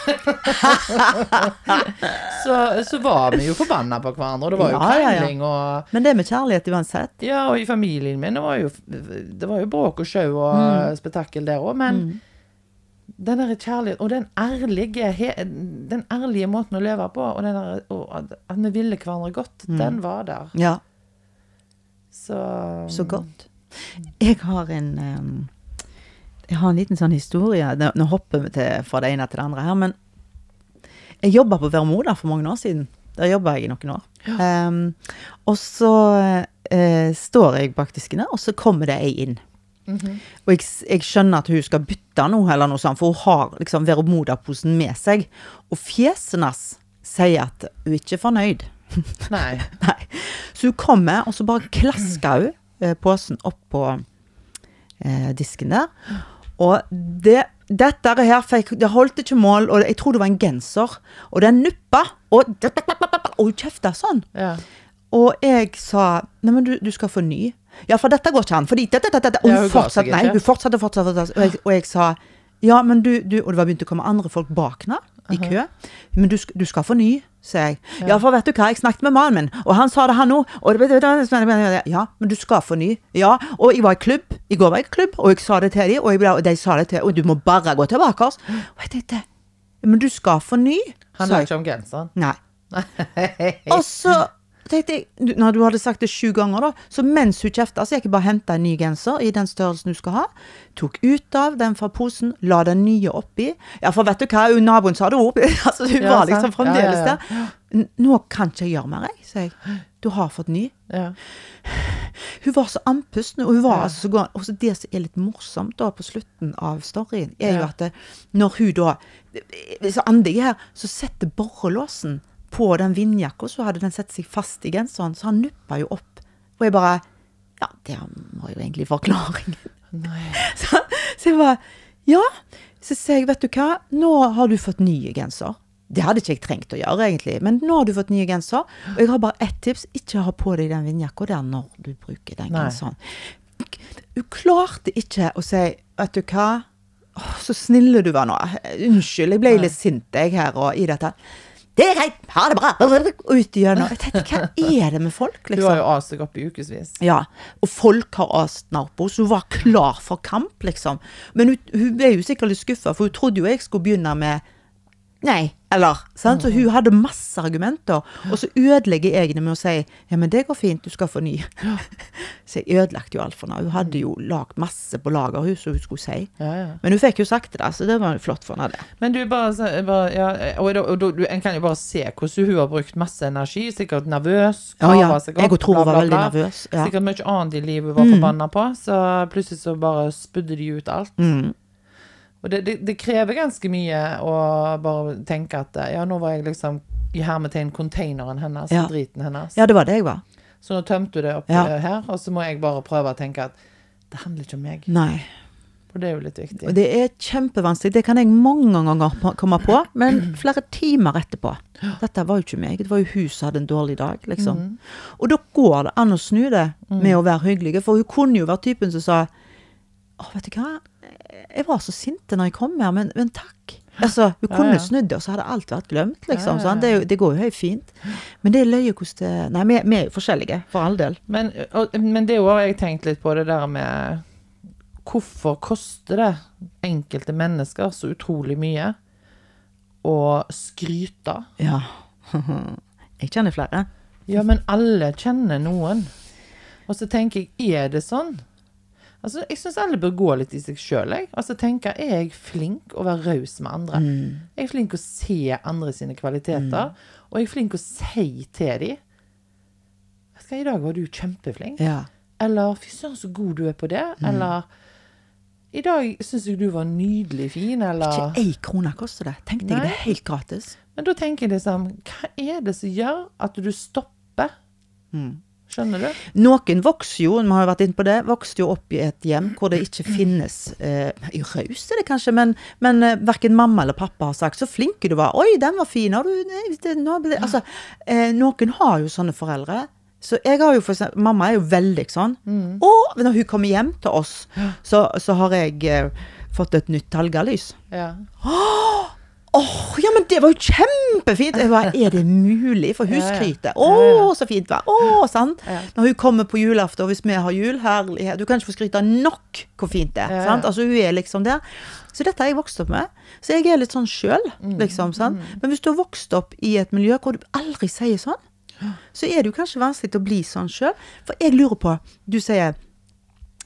så, så var vi jo forbanna på hverandre, og det var jo Ja, ja, ja. krangling og Men det med kjærlighet uansett. Ja, og i familien min det var jo, det var jo bråk og sjau og Mm. spetakkel der òg, men den der kjærligheten og den ærlige, he, den ærlige måten å leve på, og, den der, og at, vi ville hverandre godt, Mm. den var der. Ja, Så så godt. Jeg har en em, Jeg har en liten sånn historie. Nå, hopper vi til, fra det ene til det andre her, men jeg jobba på Vermoda for mange år siden. Der jobba jeg i noen år. Em, og så uh, står jeg bak disken der, og så kommer det ei inn. Mhm. Og jeg, jeg skjønner at hun skal bytte noe, eller noe sånt, for hun har liksom Vermoda-posen med seg. Og fjeset hennes sier at hun ikke er fornøyd. Nei. Nei. Så hun kommer, og så bare klasker hun eh, posen opp på eh, disken der. Og det, dette her fikk, det holdt ikke mål, og jeg tror det var en genser. Og den nuppa, og, og hun kjefta sånn. Ja. Og jeg sa Nei, men du, du skal få ny. Ja, for dette går ikke an. Fordi dette, dette, dette. Og Ja, hun hun fortsatte, nei, hun fortsatte, fortsatte, fortsatte. Og jeg, og jeg sa ja, men du, du Og det var begynt å komme andre folk bak henne i kø. Men du, du skal få ny, sa jeg. Ja, for vet du hva, jeg snakket med mannen min, og han sa det, han òg. Ja, men du skal få ny. Ja, og jeg var i klubb. I går var jeg i klubb, og jeg sa det til dem, og, og de sa det til Og du må bare gå tilbake. Og jeg tenkte Men du skal få ny, sa ikke om genseren. Nei. Og så tenkte jeg, når du hadde sagt det sju ganger, da, så mens hun kjefta, så gikk jeg bare og henta en ny genser i den størrelsen du skal ha. Tok ut av den fra posen, la den nye oppi. Ja, for vet du hva, naboen sa det opp. altså, hun Ja, var liksom fremdeles Ja, ja, der. Nå kan ikke jeg gjøre mer, jeg, sa jeg. Du har fått ny. Ja. Hun var så andpusten, og hun var altså så god. Og så det som er litt morsomt da på slutten av storyen, er jo at det, når hun da Så Andig her, så setter borrelåsen på den vindjakka, så hadde den sett seg fast i genseren, så han nuppa jo opp. Og jeg bare Ja, det var jo egentlig forklaringen. Nei. Så, så jeg bare Ja. Så sier jeg, vet du hva, nå har du fått ny genser. Det hadde ikke jeg trengt å gjøre, egentlig, men nå har du fått nye genser. Og jeg har bare ett tips, ikke ha på deg den vindjakka der når du bruker den Nei. genseren. Hun klarte ikke å si, vet du hva, Åh, så snille du var nå. Unnskyld, jeg ble litt sint jeg her og i dette. Det er greit, ha det bra! Og ut i Jeg tenkte, hva er det med folk, Du har liksom? jo ast deg opp i ukevis. Ja, og folk har ast Narpo, så hun var klar for kamp, liksom. Men hun, hun ble jo sikkert litt skuffa, for hun trodde jo jeg skulle begynne med Nei, eller sant? Så hun hadde masse argumenter. Og så ødelegger jeg det med å si ja, men det går fint, du skal få ny. Så jeg ødelagte jo alt for henne. Hun hadde jo lagd masse på lager, hun, som hun skulle si. Ja, ja. Men hun fikk jo sagt det, så det var flott for henne, det. Men du, bare, bare ja, og, og, og, og, du, En kan jo bare se hvordan hun har brukt masse energi. Sikkert nervøs. Ja, ja. seg opp, Jeg tror hun var veldig nervøs. Sikkert mye annet i livet hun var forbanna på. Så plutselig så bare spydde de ut alt. Mm. Og det, det, det krever ganske mye å bare tenke at ja, nå var jeg liksom i hermetegn containeren hennes, Ja. driten hennes. ja, det var det jeg var. Så nå tømte du det opp Ja. eh, her, og så må jeg bare prøve å tenke at det handler ikke om meg. Nei. For det er jo litt viktig. Og det er kjempevanskelig. Det kan jeg mange ganger komme på, men flere timer etterpå. Dette var jo ikke meg, det var jo hun som hadde en dårlig dag, liksom. Og da går det an å snu det med å være hyggelig, for hun kunne jo vært typen som sa Å, vet du hva, jeg var så sinte når jeg kom her, men, men takk. Altså, hun kunne ja. snudd det, og så hadde alt vært glemt, liksom. Ja, ja? Det, det går jo helt fint. Men det er løye hvordan det Nei, vi, vi er jo forskjellige, for all del. Men, og, men det har jeg tenkt litt på, det der med Hvorfor koster det enkelte mennesker så utrolig mye å skryte? Ja. jeg kjenner flere. Ja, men alle kjenner noen. Og så tenker jeg, er det sånn? Altså, Jeg syns alle bør gå litt i seg sjøl. Altså, tenke, er jeg flink å være raus med andre? Er jeg flink å se andre sine kvaliteter? Og er jeg flink å si til dem skal, hva, I dag var du kjempeflink. Ja. Eller 'fy søren, så god du er på det'. Eller 'i dag syns jeg du var nydelig fin', eller Ikke ei krone koster det. Tenkte jeg det er helt gratis. Men da tenker jeg liksom Hva er det som gjør at du stopper? Skjønner du? Noen vokser jo, vi har vært inne på det, vokste jo opp i et hjem hvor det ikke finnes eh, Raus er det kanskje, men, men eh, verken mamma eller pappa har sagt 'så flink du var', 'oi, den var fin', har du det, nå, det-» Altså, eh, noen har jo sånne foreldre. Så jeg har jo for eksempel, Mamma er jo veldig sånn. Og når hun kommer hjem til oss, så, så har jeg eh, fått et nytt talgalys. Ja. Åh, ja, men det var jo kjempefint! Jeg bare, er det mulig? For hun skryter. Å, så fint var. Å, sant? Når hun kommer på julaften, og hvis vi har jul, herlighet Du kan ikke få skryte nok hvor fint det er. Sant? Altså, hun er liksom der. Så dette har jeg vokst opp med. Så jeg er litt sånn sjøl, Mm, liksom. Sant? Men hvis du har vokst opp i et miljø hvor du aldri sier sånn, så er det jo kanskje vanskelig å bli sånn sjøl. For jeg lurer på Du sier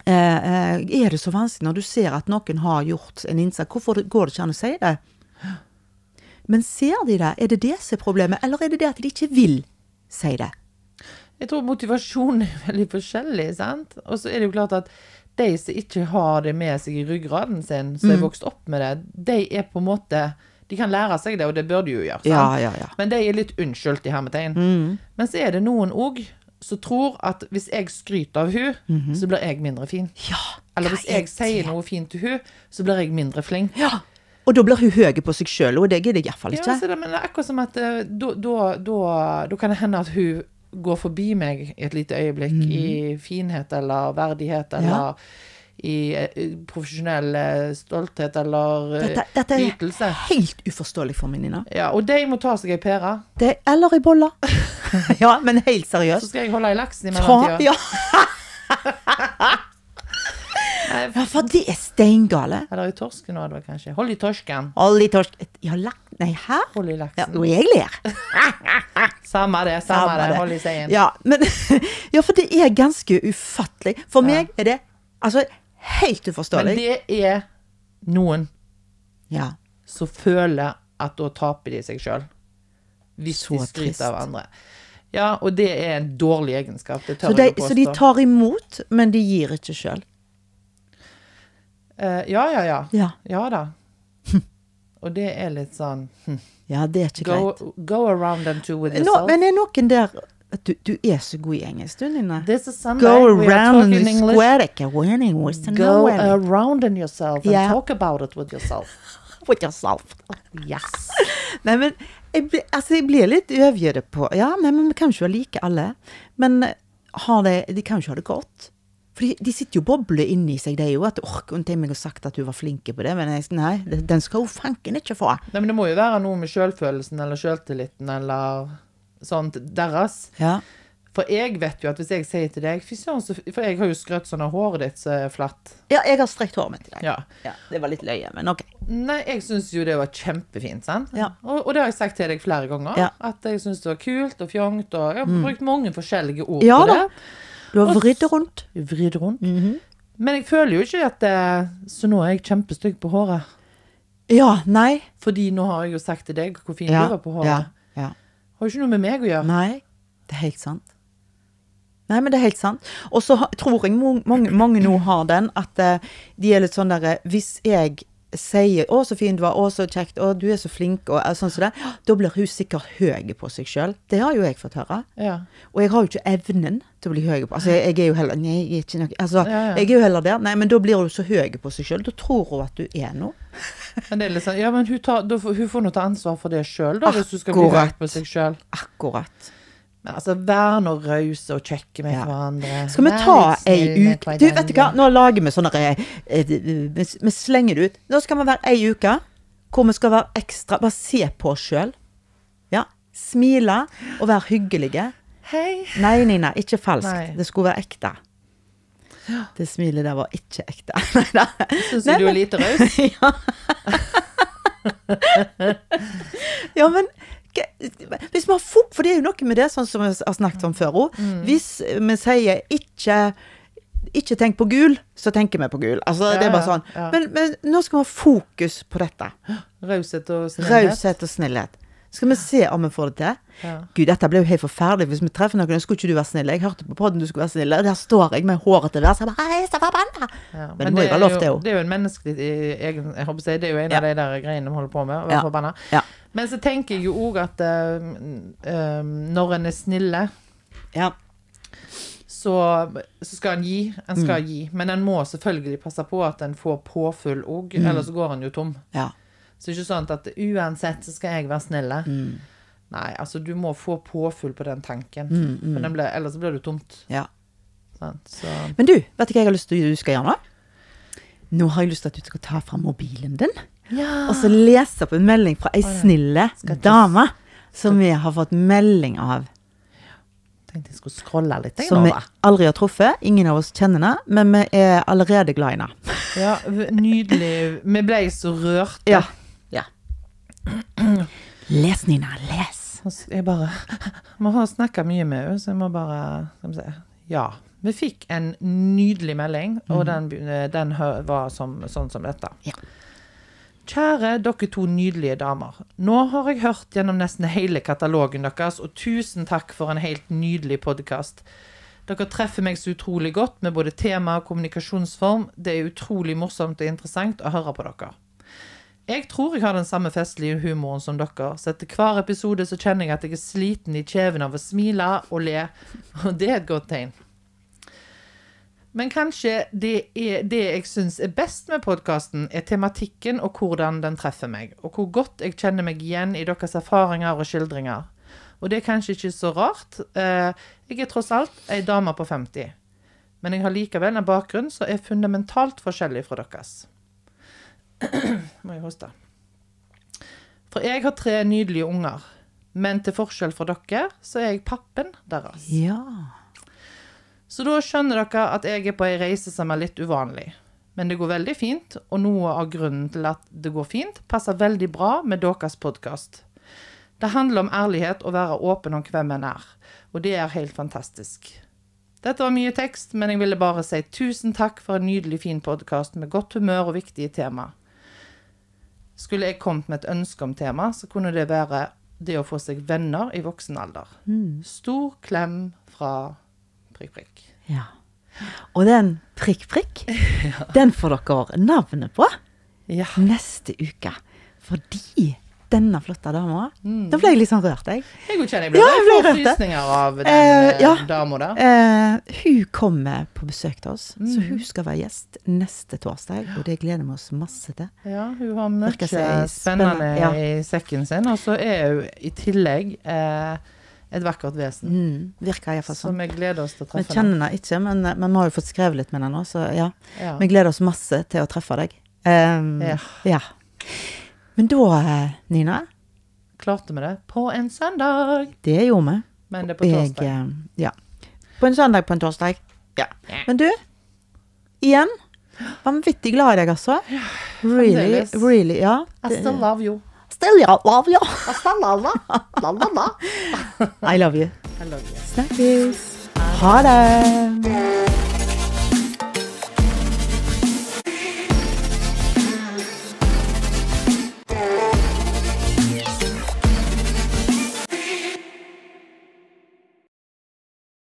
eh, eh, Er det så vanskelig når du ser at noen har gjort en innsats? Hvorfor går det ikke an å si det? Men ser de det? Er det det som er problemet, eller er det det at de ikke vil si det? Jeg tror motivasjonen er veldig forskjellig, sant? Og så er det jo klart at de som ikke har det med seg i ryggraden sin, som Mm. er vokst opp med det, de er på en måte De kan lære seg det, og det bør de jo gjøre. Sant? Ja, ja, ja. Men de er litt unnskyldt i hermetegn. Mm. Men så er det noen òg som tror at hvis jeg skryter av hun, Mhm. så blir jeg mindre fin. Ja, Eller hvis jeg sier noe fint til hun, så blir jeg mindre flink. Ja. Og da blir hun høy på seg sjøl, og det gidder jeg iallfall Ja, ikke. så det, men det er akkurat som at eh, da, kan det hende at hun går forbi meg i et lite øyeblikk i finhet eller verdighet eller i eh, profesjonell eh, stolthet eller Dette, dette er ytelse. helt uforståelig for meg, Nina. Ja, og de må ta seg ei pære. Det, eller i bolle. ja, men helt seriøst. Så skal jeg holde i laksen i mellomtida. ja. ja, for det er steingale. Eller i torsken òg, kanskje. Hold i torsken. Hold i torsken Ja, lak... Nei, hæ? Hold i laksen. nå jeg ler. Samme det, samme, Samme det. det. Hold i seien. Ja, men Ja, for det er ganske ufattelig. For meg er det altså helt Men det er noen Ja. som føler at da taper de seg sjøl. Hvis Så de skryter av andre. Ja, og det er en dårlig egenskap. Det tør Så de, jeg å så de tar imot, men de gir ikke sjøl. Eh, ja, ja, ja. Ja. Ja da. Og det er litt sånn hm. ja, det er ikke go, greit. go around them two with yourself. yourself. men er noen der du, du er så god i engelsk, du, Nina. This is Sunday. Go around English. square, ikke winning was to Go around in yourself and Yeah. talk about it with yourself. With yourself. Yes. Nei, men jeg, altså, jeg blir litt øvgjøret på Ja, nei, men vi kan ikke like alle. Men har det, de kan jo ikke ha det godt. For de, de sitter jo bobler inni seg, det er jo at ork, kunne til meg å sagt at hun var flink på det, men jeg, nei, den skal hun fanken ikke få. Nei, men det må jo være noe med sjølfølelsen eller sjøltilliten eller sånt deres. Ja. For jeg vet jo at hvis jeg sier til deg For jeg har jo skrøtt sånn av håret ditt som er flatt. ja, jeg har strekt håret mitt i dag. Ja. Ja, det var litt løye, men ok. Nei, jeg syns jo det var kjempefint, sant? Ja. Og, og det har jeg sagt til deg flere ganger. Ja. Mm. At jeg syns det var kult og fjongt, og jeg har brukt mange forskjellige ord Ja på da. Du har vridd rundt. Vridd rundt. Mhm. Men jeg føler jo ikke at det, Så nå er jeg kjempestygg på håret. Ja, nei. Fordi nå har jeg jo sagt til deg hvor fin Ja, du var på håret. ja, ja. Har jo ikke noe med meg å gjøre. Nei, det er helt sant. Nei, men det er helt sant. Og så tror jeg mange, mange nå har den, at eh, de er litt sånn derre Hvis jeg sier 'Å, så fin du var. Å, så kjekt. Å, du er så flink', og sånn som det, da blir hun sikkert høy på seg sjøl. Det har jo jeg fått høre. Ja. Og jeg har jo ikke evnen til å bli høy på Altså, jeg, jeg er jo heller Nei, jeg er ikke noe Altså, Ja, ja. jeg er jo heller der. Nei, men da blir hun så høy på seg sjøl. Da tror hun at du er noe. Men det er litt sånn, ja, men hun, tar, da hun får nå ta ansvar for det sjøl, da, hvis hun skal bli høy på seg sjøl. Akkurat. Men altså, vær nå rause og kjekke med Ja. hverandre. Skal vi ta ei uke Du, vet du hva, nå lager vi sånne eh, Vi slenger det ut. Nå skal vi være ei uke hvor vi skal være ekstra Bare se på oss sjøl. Ja. Smile og være hyggelige. Hei. Nei, Nina, ikke falskt. Nei. Det skulle være ekte. Det smilet der var ikke ekte. Nei da. Syns du du er lite raus? Ja, men hva- hvis vi har fokus For det er jo noe med det, sånn som vi har snakket om før òg. Mm. Hvis vi sier ikke ikke tenk på gul, så tenker vi på gul. Altså, Ja, det er bare sånn. ja. Men, men nå skal vi ha fokus på dette. Raushet og snillhet. Raushet og snillhet. Skal vi se om vi får det til? Ja. Gud, dette ble jo helt forferdelig. Hvis vi treffer noen, skulle ikke du være snill. Jeg hørte på podden du skulle være snill. Der står jeg med håret til der, så jeg bare «Hei, så forbanna! Ja, Men det må jo være lov òg. det er jo en menneskelig eh, egen Jeg håper å si, Det er jo en av de der greiene vi holder på med. Å være Ja. forbanna. Men så tenker jeg jo òg at uh, når en er snille, Ja. så, så skal en gi. En Mm. gi. Men en må selvfølgelig passe på at en får påfyll òg, Mm. ellers går en jo tom. ja. Så det er ikke sånn at uansett så skal jeg være snille. Mm. Nei, altså du må få påfyll på den tanken. For den ble, ellers blir det tomt. ja. Sånn, Så Men du, vet du hva jeg har lyst til du skal gjøre nå? Nå har jeg lyst til at du skal ta fram mobilen din. Ja. Og så lese opp en melding fra ei snille dame som vi har fått melding av. tenkte jeg skulle scrolle litt. Jeg, Som vi aldri har truffet. Ingen av oss kjenner henne, men vi er allerede glad i henne. Ja, nydelig. Vi ble så rørt. Ja. ja. Les, Nina, les. Jeg bare Vi har snakka mye med henne, så jeg må bare. Ja. Vi fikk en nydelig melding, og den, den var som, sånn som dette. Ja. Kjære dere to nydelige damer. Nå har jeg hørt gjennom nesten hele katalogen deres, og tusen takk for en helt nydelig podkast. Dere treffer meg så utrolig godt med både tema og kommunikasjonsform. Det er utrolig morsomt og interessant å høre på dere. Jeg tror jeg har den samme festlige humoren som dere, så etter hver episode så kjenner jeg at jeg er sliten i kjeven av å smile og le, og det er et godt tegn. Men kanskje det, er, det jeg syns er best med podkasten, er tematikken og hvordan den treffer meg, og hvor godt jeg kjenner meg igjen i deres erfaringer og skildringer. Og det er kanskje ikke så rart. Eh, jeg er tross alt ei dame på 50. Men jeg har likevel en bakgrunn som er fundamentalt forskjellig fra deres. Må jeg hoste. For jeg har tre nydelige unger. Men til forskjell fra dere, så er jeg pappen deres. Ja. Så da skjønner dere at jeg er på ei reise som er litt uvanlig. Men det går veldig fint, og noe av grunnen til at det går fint, passer veldig bra med deres podkast. Det handler om ærlighet og være åpen om hvem en er, og det er helt fantastisk. Dette var mye tekst, men jeg ville bare si tusen takk for en nydelig fin podkast med godt humør og viktige tema. Skulle jeg kommet med et ønske om tema, så kunne det være det å få seg venner i voksen alder. Stor klem fra prikk, prikk. ja. Og den prikk, prikk, den får dere navnet på Ja. neste uke. Fordi denne flotte dama Da ble jeg litt sånn rørt, jeg. Jeg òg kjenner jeg ble Ja, jeg ble rørt. frysninger av den Eh, eh, ja. dama der. Uh, hun kommer på besøk til oss, så Mm. hun skal være gjest neste torsdag. Og det gleder vi oss masse til. Ja, hun har mye spennende spennende, ja. i sekken sin. Og så er hun i tillegg eh, et vakkert vesen. Mm, virker iallfall sånn. Så vi gleder oss til å Vi kjenner henne ikke, men, men vi har jo fått skrevet litt med henne nå, så ja. Ja. Vi gleder oss masse til å treffe deg. Um, Ja. ja. Men da, eh, Nina, Klarte vi det på en søndag, det gjorde vi. men det er på torsdag. Jeg, ja. På en søndag, på en torsdag. Ja. Men du, igjen, vanvittig glad i deg, altså. Really, really, ja. I still love you. Still yeah, love you. I still love you. La, la, la. I love you. I love you. Snakkes. Ha det.